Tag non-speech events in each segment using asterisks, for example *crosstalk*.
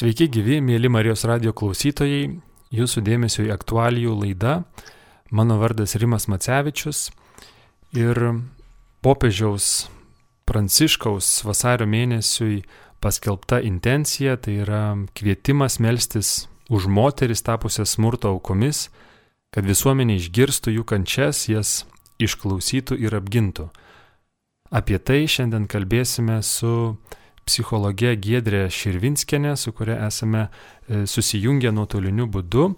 Sveiki gyvi, mėly Marijos radio klausytojai, jūsų dėmesio į aktualijų laidą. Mano vardas Rimas Macevičius ir popiežiaus Pranciškaus vasario mėnesiui paskelbta intencija, tai yra kvietimas melstis už moteris tapusias smurto aukomis, kad visuomenė išgirstų jų kančias, jas išklausytų ir apgintų. Apie tai šiandien kalbėsime su psichologė Giedrė Širvinskenė, su kuria esame e, susijungę nuotoliniu būdu.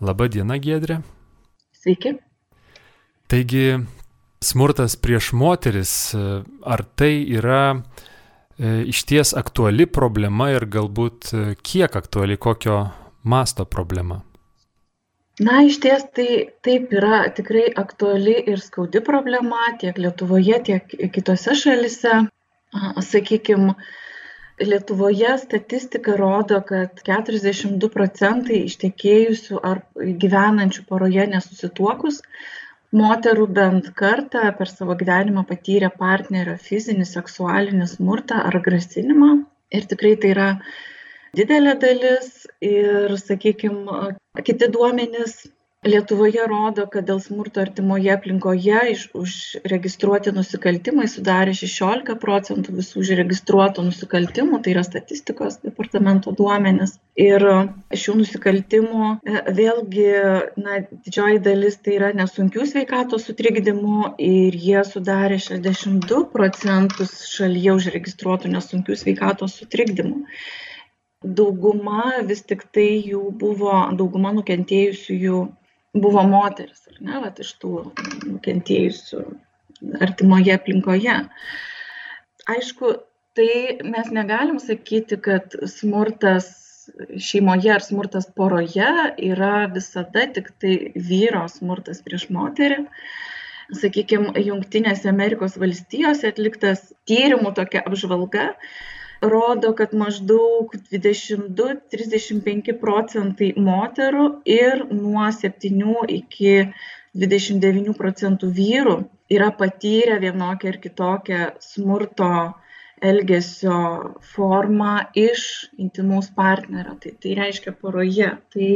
Labą dieną, Giedrė. Sveiki. Taigi, smurtas prieš moteris, e, ar tai yra e, iš ties aktuali problema ir galbūt kiek aktuali, kokio masto problema? Na, iš ties tai taip yra tikrai aktuali ir skaudi problema tiek Lietuvoje, tiek kitose šalise. Sakykime, Lietuvoje statistika rodo, kad 42 procentai ištekėjusių ar gyvenančių poroje nesusituokus moterų bent kartą per savo gyvenimą patyrė partnerio fizinį, seksualinį smurtą ar grasinimą. Ir tikrai tai yra didelė dalis ir, sakykime, kiti duomenys Lietuvoje rodo, kad dėl smurto artimoje aplinkoje iš, užregistruoti nusikaltimai sudarė 16 procentų visų užregistruotų nusikaltimų, tai yra statistikos departamento duomenis. Ir šių nusikaltimų e, vėlgi na, didžioji dalis tai yra nesunkių sveikatos sutrikdymų ir jie sudarė 62 procentus šalyje užregistruotų nesunkių sveikatos sutrikdymų dauguma vis tik tai jų buvo, dauguma nukentėjusiųjų buvo moteris, ar ne, vat, iš tų nukentėjusių artimoje aplinkoje. Aišku, tai mes negalim sakyti, kad smurtas šeimoje ar smurtas poroje yra visada tik tai vyro smurtas prieš moterį. Sakykime, Junktinėse Amerikos valstijose atliktas tyrimų tokia apžvalga rodo, kad maždaug 22-35 procentai moterų ir nuo 7 iki 29 procentų vyrų yra patyrę vienokią ir kitokią smurto elgesio formą iš intimaus partnerio. Tai, tai reiškia poroje. Tai,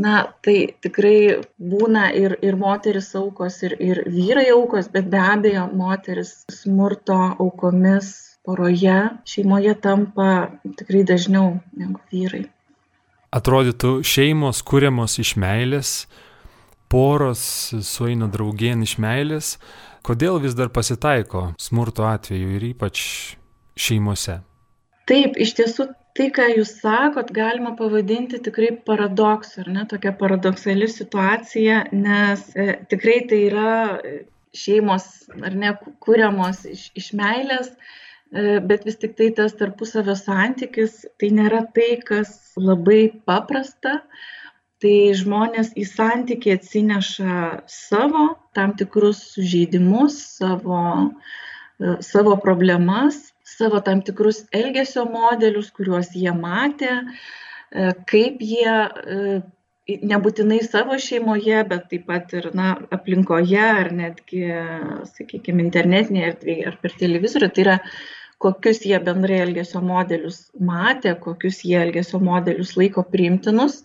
na, tai tikrai būna ir, ir moteris aukos, ir, ir vyrai aukos, bet be abejo moteris smurto aukomis poroje, šeimoje tampa tikrai dažniau negu vyrai. Atrodytų, šeimos kūriamos iš meilės, poros sueina draugien iš meilės. Kodėl vis dar pasitaiko smurto atveju ir ypač šeimose? Taip, iš tiesų tai, ką jūs sakot, galima pavadinti tikrai paradoksu, ar ne, tokia paradoksali situacija, nes e, tikrai tai yra šeimos, ar ne, kūriamos iš, iš meilės, E, bet vis tik tai tas tarpusavio santykis tai nėra tai, kas labai paprasta. Tai žmonės į santykį atsineša savo tam tikrus sužeidimus, savo, e, savo problemas, savo tam tikrus elgesio modelius, kuriuos jie matė, e, kaip jie nebūtinai savo šeimoje, bet taip pat ir na, aplinkoje ar netgi, sakykime, internetinėje erdvėje ar per televizorių. Tai yra kokius jie bendrai elgesio modelius matė, kokius jie elgesio modelius laiko priimtinus,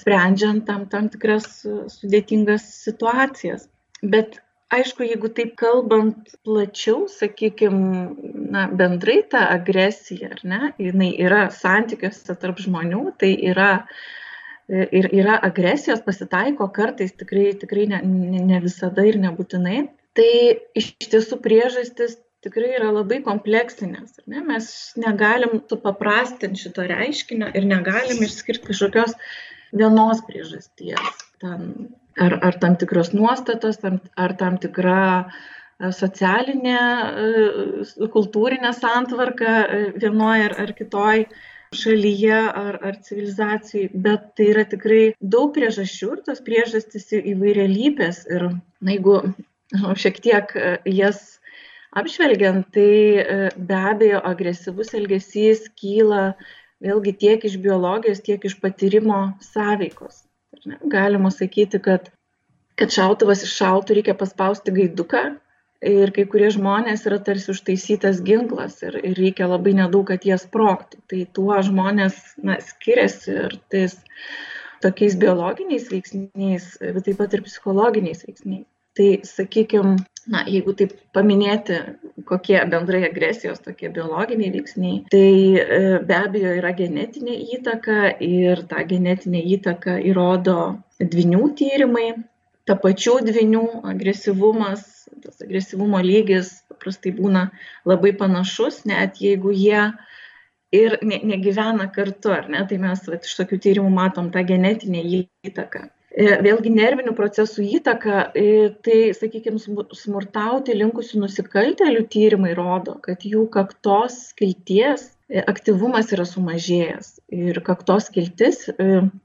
sprendžiant tam, tam tikras sudėtingas situacijas. Bet aišku, jeigu taip kalbant plačiau, sakykime, bendrai ta agresija, ar ne, jinai yra santykiuose tarp žmonių, tai yra ir yra agresijos, pasitaiko kartais, tikrai, tikrai ne, ne visada ir nebūtinai. Tai iš tiesų priežastis tikrai yra labai kompleksinės. Ne? Mes negalim supaprastinti šito reiškinio ir negalim išskirti kažkokios vienos priežasties. Ten, ar, ar tam tikros nuostatos, tam, ar tam tikra e, socialinė, e, kultūrinė santvarka e, vienoje ar, ar kitoje šalyje ar, ar civilizacijai, bet tai yra tikrai daug priežasčių ir tos priežastys įvairialypės. Ir na, jeigu nu, šiek tiek jas apžvelgiant tai e, be abejo agresyvus elgesys kyla vėlgi tiek iš biologijos, tiek iš patyrimo sąveikos. Galima sakyti, kad, kad šautuvas iš šautų reikia paspausti gaiduką ir kai kurie žmonės yra tarsi užtaisytas ginklas ir, ir reikia labai nedaug, kad jie sproktų. Tai tuo žmonės na, skiriasi ir tais tokiais biologiniais veiksniais, bet taip pat ir psichologiniais veiksniais. Tai sakykime, na, jeigu taip paminėti, kokie bendrai agresijos tokie biologiniai veiksniai, tai e, be abejo yra genetinė įtaka ir tą genetinę įtaką įrodo dvinių tyrimai, tapačių dvinių agresyvumas, tas agresyvumo lygis paprastai būna labai panašus, net jeigu jie ir ne, negyvena kartu, ar ne, tai mes vat, iš tokių tyrimų matom tą genetinę įtaką. E, vėlgi nervinių procesų įtaka, e, tai, sakykime, smurtauti linkusių nusikaltelių tyrimai rodo, kad jų kaktos skilties e, aktyvumas yra sumažėjęs ir kaktos skiltis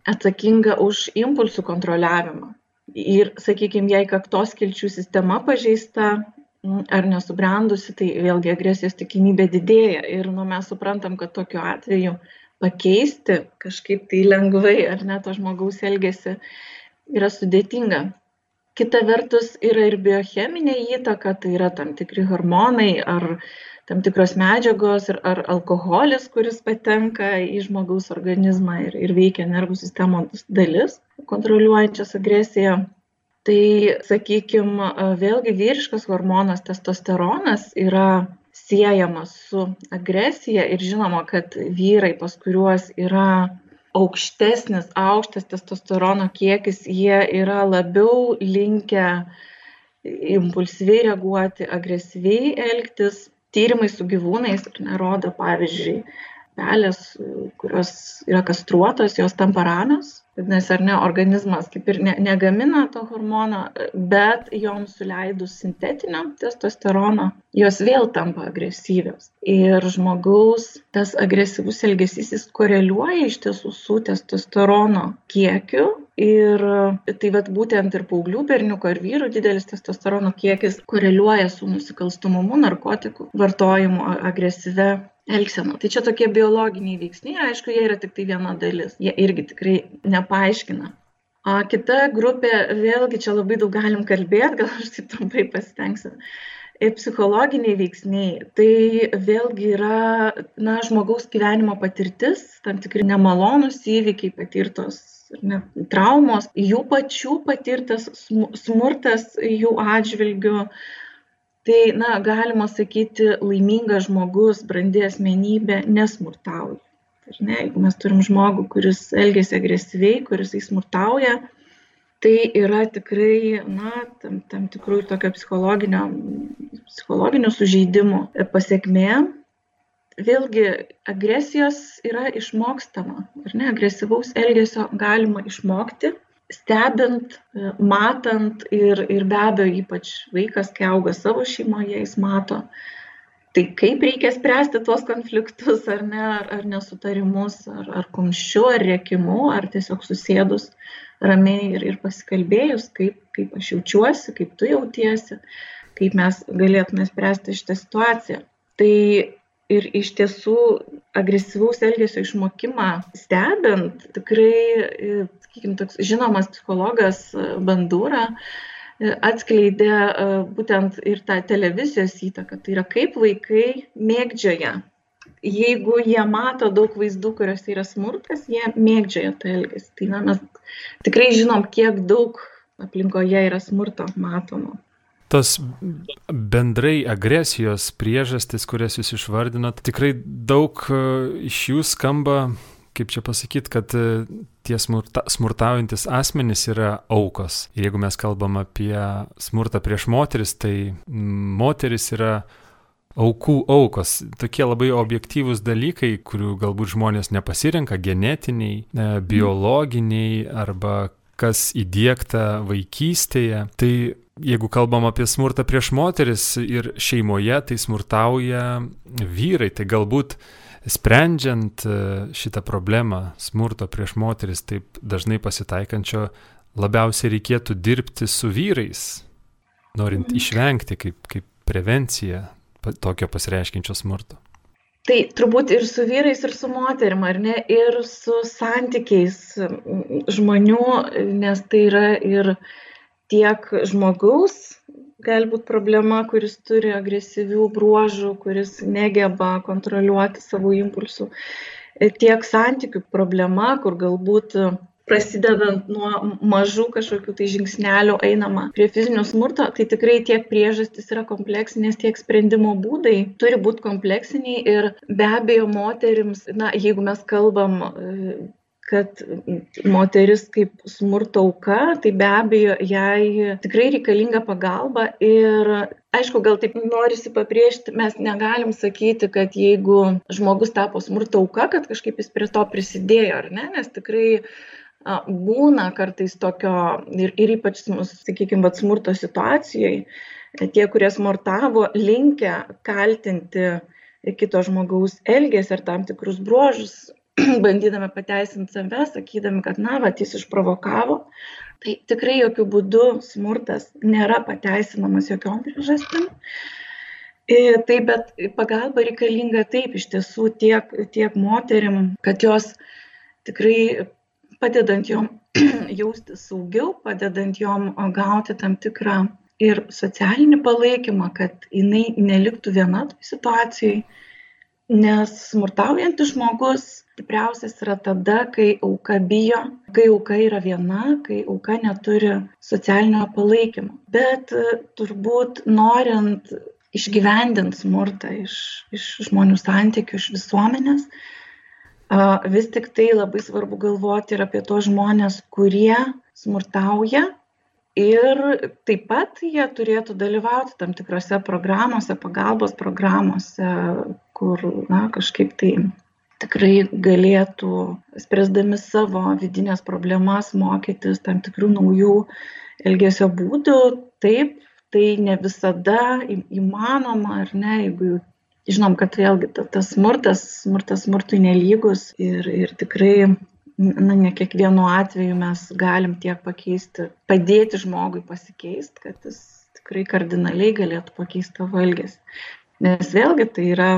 atsakinga už impulsų kontroliavimą. Ir, sakykime, jei kaktos skilčių sistema pažeista, ar nesubrendusi, tai vėlgi agresijos tikimybė didėja. Ir nu, mes suprantam, kad tokiu atveju pakeisti kažkaip tai lengvai ar ne to žmogaus elgesi yra sudėtinga. Kita vertus yra ir biocheminė įtaka, tai yra tam tikri hormonai ar tam tikros medžiagos ar, ar alkoholis, kuris patenka į žmogaus organizmą ir, ir veikia nervų sistemos dalis, kontroliuojančias agresiją. Tai, sakykime, vėlgi vyriškas hormonas testosteronas yra siejamas su agresija ir žinoma, kad vyrai, pas kuriuos yra aukštesnis, aukštas testosterono kiekis, jie yra labiau linkę impulsyviai reaguoti, agresyviai elgtis. Tyrimai su gyvūnais nerodo, pavyzdžiui, pelės, kurios yra kastruotos, jos tampa ramios, vadinasi, ar ne, organizmas kaip ir ne, negamina to hormono, bet joms suleidus sintetinio testosterono, jos vėl tampa agresyvios. Ir žmogaus tas agresyvus elgesys jis koreliuoja iš tiesų su testosterono kiekiu. Ir tai vad būtent ir paauglių berniuko ir vyrų didelis testosterono kiekis koreliuoja su nusikalstumumu, narkotikų vartojimu, agresyve elgsena. Tai čia tokie biologiniai veiksniai, aišku, jie yra tik tai viena dalis. Jie irgi tikrai nepaaiškina. O kita grupė, vėlgi čia labai daug galim kalbėti, gal aš taip trumpai pasitengsiu. Psichologiniai veiksniai, tai vėlgi yra, na, žmogaus gyvenimo patirtis, tam tikri nemalonus įvykiai patirtos ne, traumos, jų pačių patirtas smurtas jų atžvilgiu, tai na galima sakyti laimingas žmogus brandi asmenybė nesmurtauja ar ne? Jeigu mes turim žmogų kuris elgiasi agresyviai kuris smurtauja tai yra tikrai na tam tam tikrų ir tokio psichologinio psichologinių sužeidimų pasekmė vėlgi agresijos yra išmokstama ar ne? Agresyvaus elgesio galima išmokti stebint, matant ir, ir be abejo, ypač vaikas, kai auga savo šeimoje, jis mato, tai kaip reikia spręsti tuos konfliktus, ar ne, ar, ar nesutarimus, ar, ar kumščiu, ar rėkimu, ar tiesiog susėdus ramiai ir, ir pasikalbėjus, kaip, kaip aš jaučiuosi, kaip tu jautiesi, kaip mes galėtume spręsti šitą situaciją. Tai ir iš tiesų agresyvaus elgesio išmokimą stebint, tikrai, sakykime, toks žinomas psichologas Bandūra atskleidė būtent ir tą televizijos įtaką. Tai yra kaip vaikai mėgdžioja. Jeigu jie mato daug vaizdų, kuriuose yra smurtas, jie mėgdžioja tą elgesį. Tai na, mes tikrai žinom, kiek daug aplinkoje yra smurto matoma tos bendrai agresijos priežastis, kurias jūs išvardinot, tikrai daug e, iš jų skamba, kaip čia pasakyti, kad e, tie smurta, smurtaujantis asmenys yra aukos. Ir jeigu mes kalbam apie smurtą prieš moteris, tai moteris yra aukų aukos. Tokie labai objektyvūs dalykai, kurių galbūt žmonės nepasirenka, genetiniai, e, biologiniai arba kas įdėkta vaikystėje. Tai jeigu kalbam apie smurtą prieš moteris ir šeimoje, tai smurtauja vyrai. Tai galbūt sprendžiant e, šitą problemą smurto prieš moteris taip dažnai pasitaikančio, labiausiai reikėtų dirbti su vyrais, norint mhm. išvengti kaip, kaip prevencija tokio pasireiškinčio smurto. Tai turbūt ir su vyrais, ir su moterim, ar ne, ir su santykiais žmonių, nes tai yra ir tiek žmogaus gali būti problema, kuris turi agresyvių bruožų, kuris negeba kontroliuoti savo impulsų, tiek santykių problema, kur galbūt prasidedant nuo mažų kažkokių tai žingsnelių einama prie fizinio smurto, tai tikrai tiek priežastys yra kompleksinės, tiek sprendimo būdai turi būti kompleksiniai ir be abejo moterims, na, jeigu mes kalbam kad moteris kaip smurto auka, tai be abejo jai tikrai reikalinga pagalba ir aišku, gal taip norisi pabrėžti, mes negalim sakyti, kad jeigu žmogus tapo smurto auka, kad kažkaip jis prie to prisidėjo, ar ne, nes tikrai būna kartais tokio ir, ir ypač, sakykime, smurto situacijoje, tie, kurie smurtavo, linkia kaltinti kito žmogaus elgesį ar tam tikrus bruožus *clears throat* bandydami pateisinti save, sakydami, kad, na, va, jis išprovokavo, tai tikrai jokių būdų smurtas nėra pateisinamas jokiom priežastim. Tai bet pagalba reikalinga taip iš tiesų tiek, tiek moterim, kad jos tikrai padedant jom *clears throat* jausti saugiau, padedant jom gauti tam tikrą ir socialinį palaikymą, kad jinai neliktų viena situacijai, nes smurtaujantis žmogus stipriausias yra tada, kai auka bijo, kai auka yra viena, kai auka neturi socialinio palaikymo. Bet e, turbūt norint išgyvendinti smurtą iš, iš žmonių santykių, iš visuomenės, vis tik tai labai svarbu galvoti ir apie tos žmonės, kurie smurtauja ir taip pat jie turėtų dalyvauti tam tikrose programuose pagalbos programuose kur na kažkaip tai tikrai galėtų spręsdami savo vidines problemas mokytis tam tikrų naujų elgesio būdų taip tai ne visada įmanoma ar ne jeigu žinom kad vėlgi tas smurtas smurtas smurtui nelygus ir ir tikrai na, ne kiekvienu atveju mes galim tiek pakeisti, padėti žmogui pasikeisti, kad jis tikrai kardinaliai galėtų pakeisti tavo elgesį. Nes vėlgi tai yra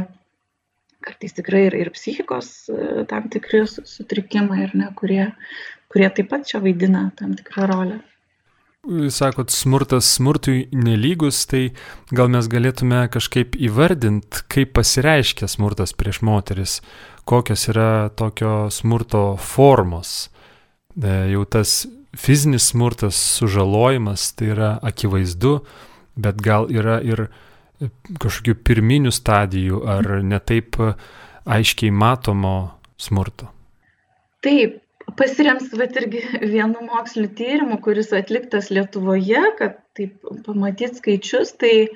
kartais tikrai ir, ir psichikos e, tam tikri sutrikimai, ne, kurie, kurie taip pat čia vaidina tam tikrą rolę. Sakot, smurtas smurtui nelygus, tai gal mes galėtume kažkaip įvardinti, kaip pasireiškia smurtas prieš moteris kokios yra tokio smurto formos. E, jau tas fizinis smurtas, sužalojimas, tai yra akivaizdu, bet gal yra ir kažkokių pirminių stadijų ar netaip aiškiai matomo smurto. Taip, pasirems vat irgi *laughs* vienu moksliniu tyrimu, kuris atliktas Lietuvoje, kad taip pamatyt skaičius, tai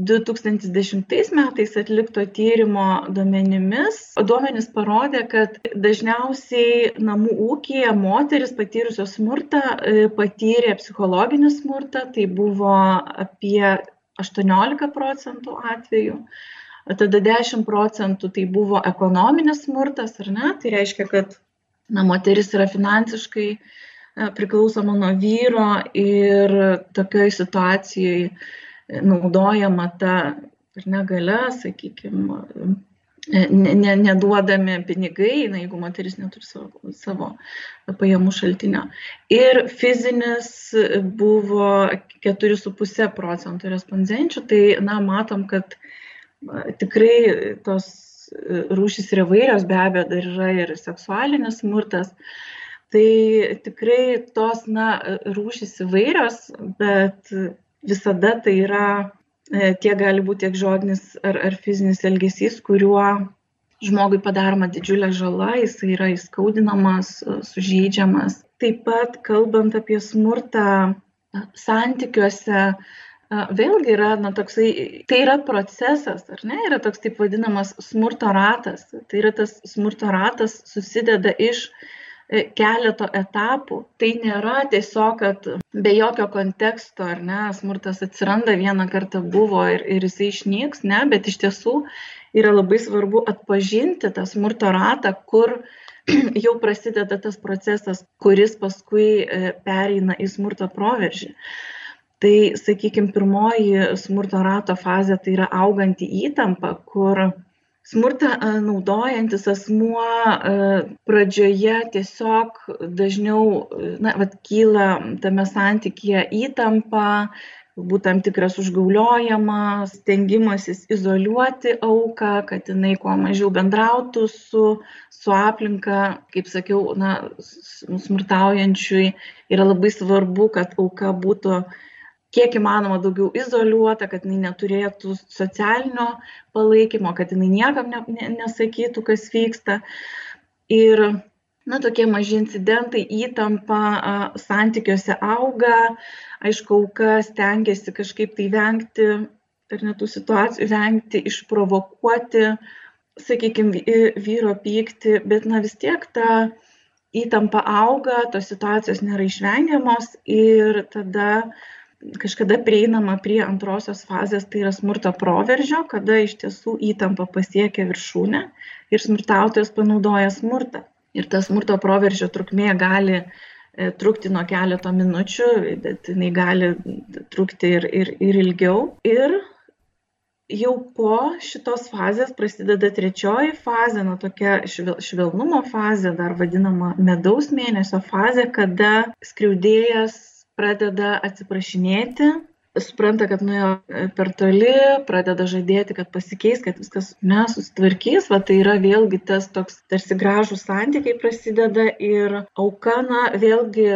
2010 metais atlikto tyrimo duomenimis duomenys parodė, kad dažniausiai namų ūkija moteris patyrusios smurtą e, patyrė psichologinį smurtą, tai buvo apie 18 procentų atvejų. Tada 10 procentų tai buvo ekonominis smurtas, ar ne? Tai reiškia, kad na, moteris yra finansiškai e, priklausoma nuo vyro ir tokioje situacijoje naudojama ta ar negale, sakykime, ne, neduodami pinigai, na, jeigu moteris neturi savo, savo pajamų šaltinio. Ir fizinis buvo 4,5 procentų respondenčių, tai, na, matom, kad tikrai tos rūšys yra vairios, be abejo, dar yra ir seksualinis smurtas. Tai tikrai tos, na, rūšys įvairios, bet visada tai yra e, tiek gali būti tiek žodinis ar, ar fizinis elgesys, kuriuo žmogui padaroma didžiulė žala, jis yra įskaudinamas, e, sužeidžiamas. Taip pat kalbant apie smurtą e, santykiuose, vėlgi yra, na, toksai, tai yra procesas, ar ne, yra toks taip vadinamas smurto ratas. Tai yra tas smurto ratas susideda iš E, keleto etapų. Tai nėra tiesiog, kad be jokio konteksto, ar ne, smurtas atsiranda vieną kartą buvo ir, ir jisai išnyks, ne, bet iš tiesų yra labai svarbu atpažinti tą smurto ratą, kur *clears throat* jau prasideda tas procesas, kuris paskui e, pereina į smurto proveržį. Tai, sakykime, pirmoji smurto rato fazė tai yra auganti įtampa, kur smurtą naudojantis asmuo pradžioje tiesiog dažniau na vat kyla tame santykyje įtampa galbūt tam tikras užgauliojimas, stengimasis izoliuoti auką, kad jinai kuo mažiau bendrautų su, su aplinka. Kaip sakiau, na, smurtaujančiui yra labai svarbu, kad auka būtų kiek įmanoma daugiau izoliuota, kad jinai neturėtų socialinio palaikymo, kad jinai niekam ne, ne, nesakytų, kas vyksta. Ir na, tokie maži incidentai, įtampa a, santykiuose auga, aišku, auka stengiasi kažkaip tai vengti, ar netų situacijų vengti, išprovokuoti, sakykime, vyro pykti, bet na vis tiek ta įtampa auga, tos situacijos nėra išvengiamos ir tada kažkada prieinama prie antrosios fazės, tai yra smurto proveržio, kada iš tiesų įtampa pasiekia viršūnę ir smurtautojas panaudoja smurtą. Ir tas smurto proveržio trukmė gali e, trukti nuo keleto minučių, bet jinai gali trukti ir, ir, ir ilgiau. Ir jau po šitos fazės prasideda trečioji fazė, na tokia švel, švelnumo fazė, dar vadinama medaus mėnesio fazė, kada skriaudėjas pradeda atsiprašinėti, supranta, kad nuėjo e, per toli, pradeda žadėti, kad pasikeis, kad viskas mes susitvarkys, va tai yra vėlgi tas toks tarsi gražų santykiai prasideda ir auka, na, vėlgi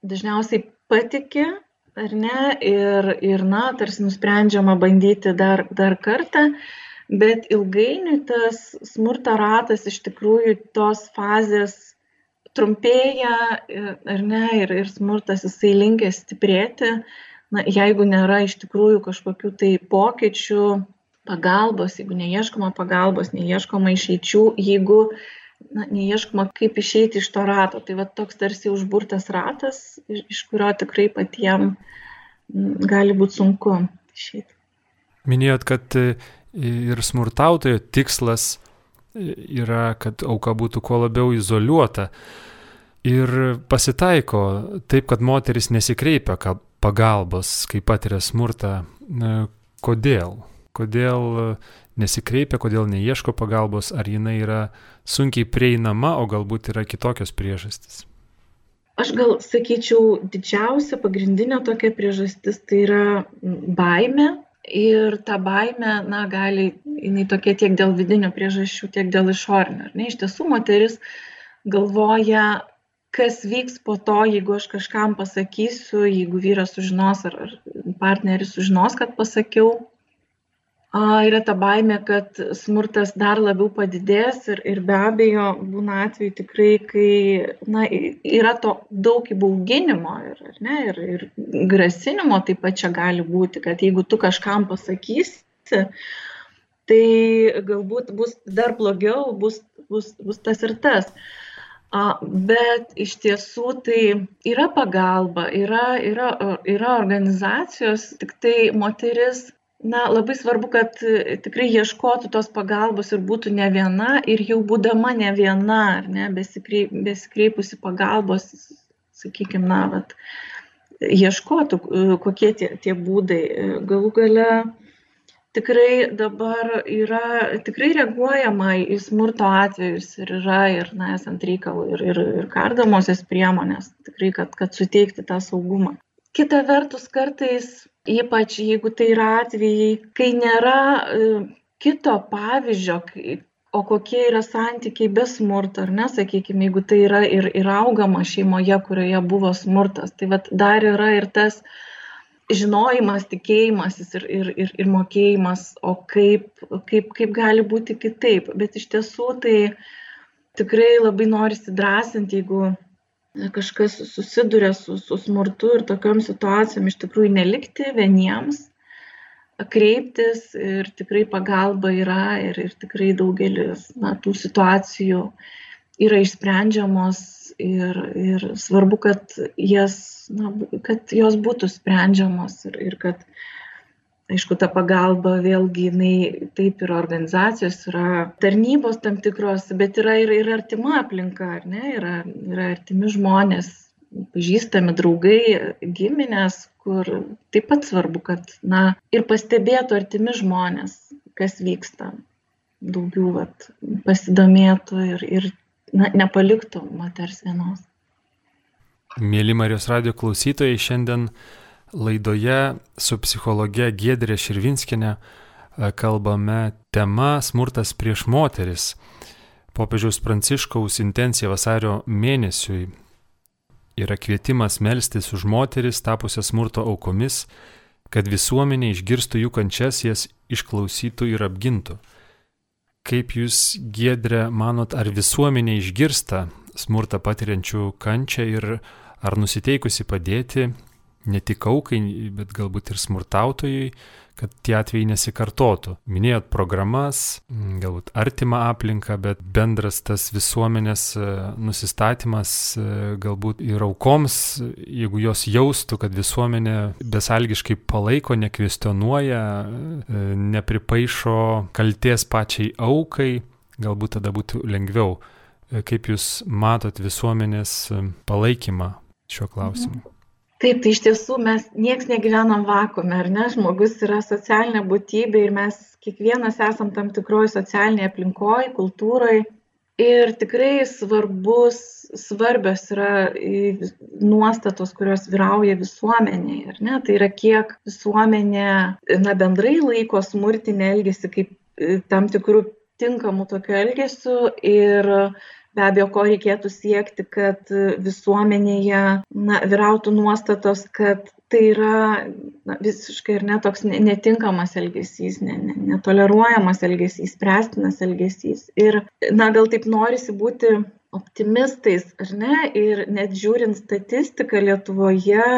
dažniausiai patikė, ar ne, ir, ir na, tarsi nusprendžiama bandyti dar, dar kartą, bet ilgainiui tas smurto ratas iš tikrųjų tos fazės trumpėja ar ne ir, ir smurtas jisai linkęs stiprėti, na, jeigu nėra iš tikrųjų kažkokių tai pokyčių, pagalbos, jeigu neieškoma pagalbos, neieškoma išeičių, jeigu na, neieškoma, kaip išeiti iš to rato. Tai va toks tarsi užburtas ratas, iš kurio tikrai patiems gali būti sunku išeiti. Minėjot, kad ir smurtautojo tikslas yra, kad auka būtų kuo labiau izoliuota. Ir pasitaiko taip, kad moteris nesikreipia pagalbos, kai patiria smurtą. Kodėl? Kodėl nesikreipia, kodėl neieško pagalbos, ar jinai yra sunkiai prieinama, o galbūt yra kitokios priežastys? Aš gal sakyčiau, didžiausia pagrindinė tokia priežastis tai yra baime ir ta baime, na, gali, jinai tokia tiek dėl vidinių priežasčių, tiek dėl išorinių. Ne, iš tiesų moteris galvoja, kas vyks po to, jeigu aš kažkam pasakysiu, jeigu vyras sužinos ar, ar partneris sužinos, kad pasakiau, yra ta baimė, kad smurtas dar labiau padidės ir, ir be abejo būna atveju tikrai, kai na, yra to daug įbauginimo ir, ne, ir, ir grasinimo taip pat čia gali būti, kad jeigu tu kažkam pasakysi, tai galbūt bus dar blogiau, bus, bus, bus tas ir tas. Bet iš tiesų tai yra pagalba, yra, yra, yra organizacijos, tik tai moteris na labai svarbu kad e, tikrai ieškotų tos pagalbos ir būtų ne viena ir jau būdama ne viena ar ne besikreip, besikreipusi pagalbos, sakykime, na, vat, ieškotų, e, kokie tie, tie būdai. E, galų gale tikrai dabar yra, tikrai reaguojama į smurto atvejus ir yra ir, na, esant reikalų, ir, ir, ir kardomosios priemonės, tikrai, kad, kad suteikti tą saugumą. Kita vertus, kartais Ypač jeigu tai yra atvejai, kai nėra e, kito pavyzdžio, o kokie yra santykiai be smurto, ar ne, sakykime, jeigu tai yra ir, ir augama šeimoje, kurioje buvo smurtas. Tai vat, dar yra ir tas žinojimas, tikėjimasis ir, ir, ir, ir mokėjimas, o kaip, kaip, kaip gali būti kitaip. Bet iš tiesų tai tikrai labai norisi drąsinti, jeigu kažkas susiduria su, su smurtu ir tokiom situacijom iš tikrųjų nelikti vieniems, kreiptis ir tikrai pagalba yra ir, ir tikrai daugelis na, tų situacijų yra išsprendžiamos ir, ir svarbu, kad, jas, na, kad jos būtų sprendžiamos ir, ir kad aišku ta pagalba vėlgi jinai taip yra organizacijos yra tarnybos tam tikros bet yra ir ir artima aplinka ar ne? Yra yra artimi žmonės pažįstami draugai giminės kur taip pat svarbu kad na ir pastebėtų artimi žmonės kas vyksta. Daugiau vat pasidomėtų ir ir na nepaliktų moters vienos. Mėly Marijos radio klausytojai, šiandien laidoje su psichologe Gedrė Širvinskinė e, kalbame tema smurtas prieš moteris. Popiežiaus Pranciškaus intencija vasario mėnesiui yra kvietimas melstis už moteris tapusias smurto aukomis, kad visuomenė išgirstų jų kančias, jas išklausytų ir apgintų. Kaip jūs, Gedrė, manot, ar visuomenė išgirsta smurtą patiriančių kančią ir ar nusiteikusi padėti ne tik aukai, bet galbūt ir smurtautojui, kad tie atvejai nesikartotų. Minėjot programas, galbūt artimą aplinką, bet bendras tas visuomenės e, nusistatymas e, galbūt ir aukoms, jeigu jos jaustų, kad visuomenė besalgiškai palaiko, nekvestionuoja, e, nepripaišo kalties pačiai aukai, galbūt tada būtų lengviau. Kaip Jūs matot visuomenės palaikymą šiuo klausimu? Mhm. Taip, tai iš tiesų mes nieks negyvenam vakume, ar ne? Žmogus yra socialinė būtybė ir mes kiekvienas esam tam tikroji socialinėje aplinkoje, kultūroje. Ir tikrai svarbus, svarbios yra nuostatos, kurios vyrauja visuomenėje, ar ne? Tai yra kiek visuomenė, na, bendrai laiko smurtinį elgesį kaip e, tam tikrų tinkamų tokių elgesių ir be abejo ko reikėtų siekti kad visuomenėje na vyrautų nuostatos kad tai yra na visiškai ar ne toks ne netinkamas elgesys ne ne netoleruojamas elgesys spręstinas elgesys. Ir na gal taip norisi būti optimistais ar ne? Ir net žiūrint statistiką lietuvoje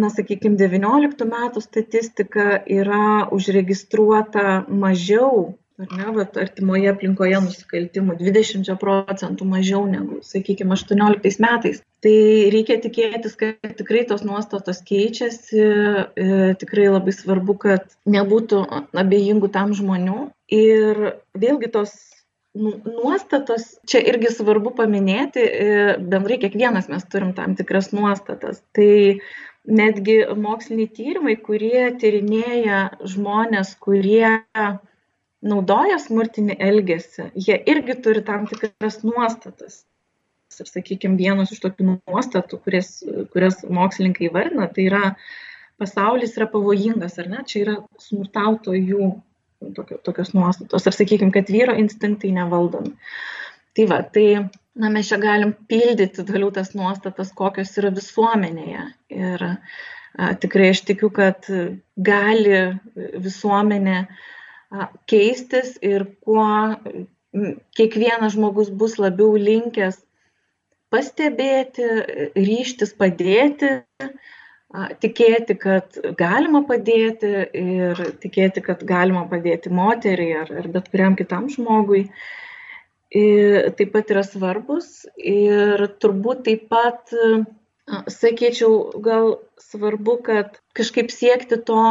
na sakykim devynioliktų metų statistika yra užregistruota mažiau ar ne vat artimoje aplinkoje nusikaltimų dvidešimčia procentų mažiau negu sakykim aštuonioliktais metais. Tai reikia tikėtis kad tikrai tos nuostatos keičiasi. E, tikrai labai svarbu kad nebūtų abejingų tam žmonių. Ir vėlgi tos nu nuostatos čia irgi svarbu paminėti e, bendrai kiekvienas mes turim tam tikras nuostatas. Tai netgi moksliniai tyrimai kurie tyrinėja žmones kurie naudoja smurtinį elgesį, jie irgi turi tam tikras nuostatas. Ir, sakykime, vienos iš tokių nuostatų, kurias, kurias mokslininkai vardina, tai yra pasaulis yra pavojingas, ar ne? Čia yra smurtautojų tokio, tokios nuostatos. Ar sakykime, kad vyro instinktai nevaldomi. Tai va, tai na, mes čia galim pildyti toliau tas nuostatas, kokios yra visuomenėje. Ir a, tikrai aš tikiu, kad gali visuomenė a, keistis ir kuo kiekvienas žmogus bus labiau linkęs pastebėti, ryštis padėti, tikėti, kad galima padėti ir tikėti, kad galima padėti moteriai ar, ar bet kuriam kitam žmogui, ir taip pat yra svarbus ir turbūt taip pat sakyčiau gal svarbu kad kažkaip siekti to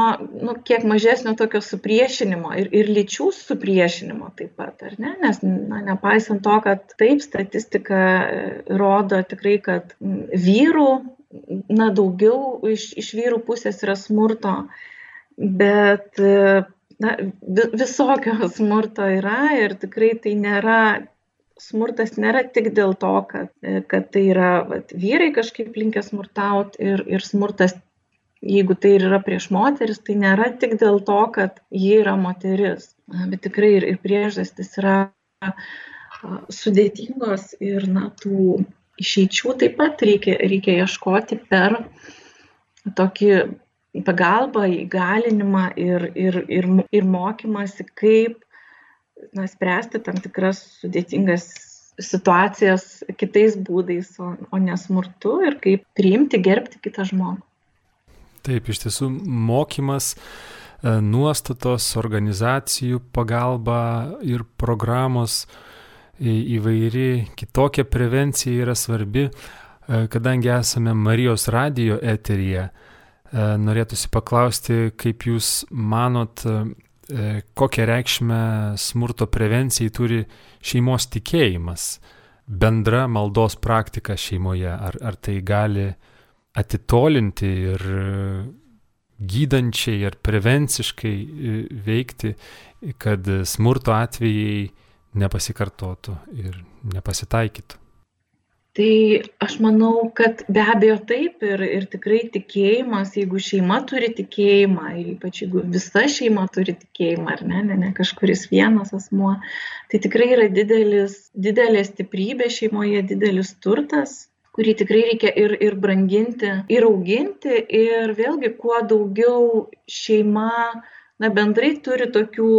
nu kiek mažesnio tokio supriešinimo ir ir lyčių supriešinimo taip pat ar ne? Nes na nepaisant to kad taip statistika e, rodo tikrai kad vyrų na daugiau iš iš vyrų pusės yra smurto bet e, na vi visokio *laughs* smurto yra ir tikrai tai nėra smurtas nėra tik dėl to, kad, kad tai yra vat, vyrai kažkaip linkę smurtauti ir, ir smurtas, jeigu tai ir yra prieš moteris, tai nėra tik dėl to, kad ji yra moteris, bet tikrai ir, ir priežastis yra sudėtingos ir na, tų išeičių taip pat reikia, reikia ieškoti per tokį pagalbą, įgalinimą ir, ir, ir, ir mokymasi, kaip na, spręsti tam tikras sudėtingas situacijas kitais būdais, o, o nesmurtu ir kaip priimti, gerbti kitą žmogų. Taip, iš tiesų mokymas, e, nuostatos, organizacijų pagalba ir programos įvairi kitokia prevencija yra svarbi, e, kadangi esame Marijos radio eteryje. E, norėtųsi paklausti, kaip Jūs manot, kokią reikšmę smurto prevencijai turi šeimos tikėjimas, bendra maldos praktika šeimoje, ar, ar tai gali atitolinti ir gydančiai ar prevenciškai e, veikti, kad smurto atvejai nepasikartotų ir nepasitaikytų. Tai aš manau, kad be abejo taip ir, ir tikrai tikėjimas, jeigu šeima turi tikėjimą, ypač jeigu visa šeima turi tikėjimą, ar ne, ne, ne kažkuris vienas asmuo, tai tikrai yra didelis, didelė stiprybė šeimoje, didelis turtas, kurį tikrai reikia ir, ir branginti, ir auginti. Ir vėlgi, kuo daugiau šeima, na bendrai turi tokių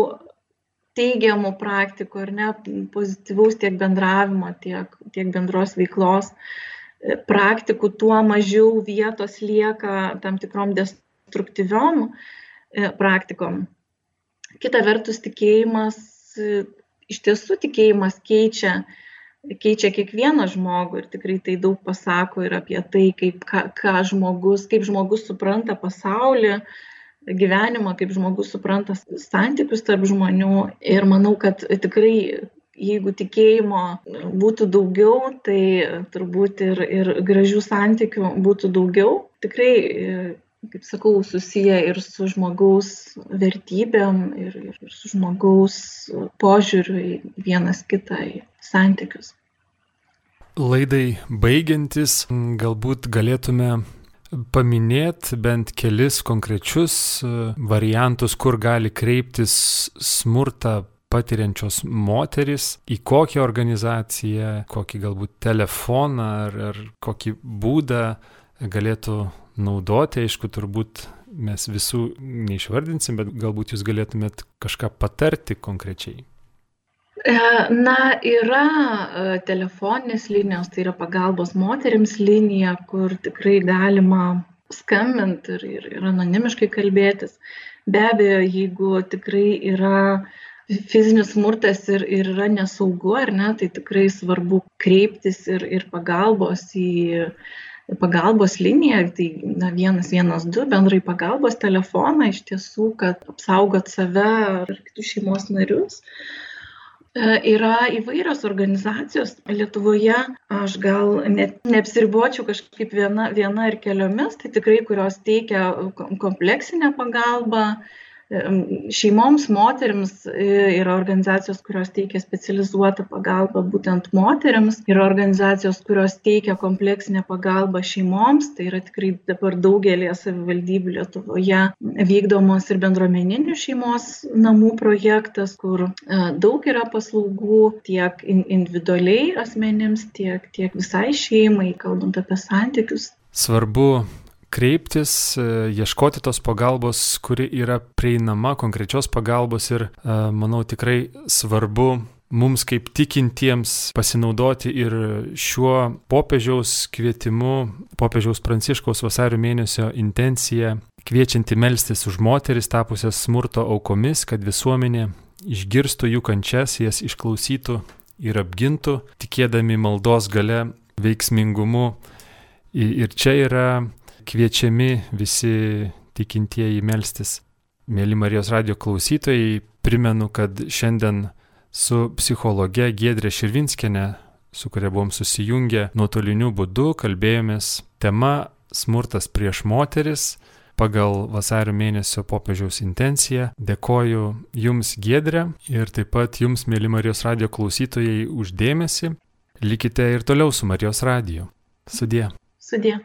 teigiamų praktikų ar ne, pozityvaus tiek bendravimo, tiek, tiek bendros veiklos e, praktikų, tuo mažiau vietos lieka tam tikrom destruktyviom e, praktikom. Kita vertus, tikėjimas, e, iš tiesų tikėjimas keičia, keičia kiekvieną žmogų ir tikrai tai daug pasako ir apie tai, kaip, ką, ką žmogus, kaip žmogus supranta pasaulį, gyvenimą, kaip žmogus supranta santykius tarp žmonių. Ir manau, kad tikrai jeigu tikėjimo būtų daugiau, tai turbūt ir, ir gražių santykių būtų daugiau. Tikrai, kaip sakau, susiję ir su žmogaus vertybėm, ir, ir su žmogaus požiūriu į vienas kitą į santykius. Laidai baigiantis, galbūt galėtume paminėti bent kelis konkrečius e, variantus, kur gali kreiptis smurtą patiriančios moteris, į kokią organizaciją, kokį galbūt telefoną ar, ar kokį būdą galėtų naudoti. Aišku, turbūt mes visų neišvardinsim, bet galbūt jūs galėtumėt kažką patarti konkrečiai. E, na, yra e, telefoninės linijos, tai yra pagalbos moteriams linija, kur tikrai galima skambinti ir, ir, ir anonimiškai kalbėtis. Be abejo, jeigu tikrai yra fizinis smurtas ir, ir yra nesaugu, ar ne, tai tikrai svarbu kreiptis ir, ir pagalbos į pagalbos liniją, tai na, 112 bendrai pagalbos telefoną iš tiesų, kad apsaugot save ar kitus šeimos narius. Uh, yra įvairios organizacijos. Lietuvoje aš gal net neapsiribočiau kažkaip viena viena ar keliomis. Tai tikrai kurios teikia kompleksinę pagalbą Šeimoms, moteriams e, yra organizacijos, kurios teikia specializuotą pagalbą būtent moteriams, yra organizacijos, kurios teikia kompleksinę pagalbą šeimoms, tai yra tikrai dabar daugelį savivaldybių Lietuvoje vykdomos ir bendruomeninių šeimos namų projektas, kur e, daug yra paslaugų tiek individualiai asmenims, tiek, tiek visai šeimai, kalbant apie santykius. Svarbu kreiptis, e, ieškoti tos pagalbos, kuri yra prieinama, konkrečios pagalbos ir e, manau tikrai svarbu mums kaip tikintiems pasinaudoti ir šiuo popiežiaus kvietimu, popiežiaus pranciškaus vasario mėnesio intencija, kviečianti melstis už moteris tapusias smurto aukomis, kad visuomenė išgirstų jų kančias, jas išklausytų ir apgintų, tikėdami maldos gale veiksmingumu. Ir čia yra kviečiami visi tikintieji melstis. Mėly Marijos radio klausytojai, primenu, kad šiandien su psichologe Gedrė Širvinskienė, su kuria buvom susijungę nuotoliniu būdu, kalbėjomės tema smurtas prieš moteris pagal vasario mėnesio popiežiaus intenciją. Dėkoju Jums, Gedrė, ir taip pat Jums, mėly Marijos radio klausytojai, uždėmesi. Likite ir toliau su Marijos radiju. Sudie. Sudie.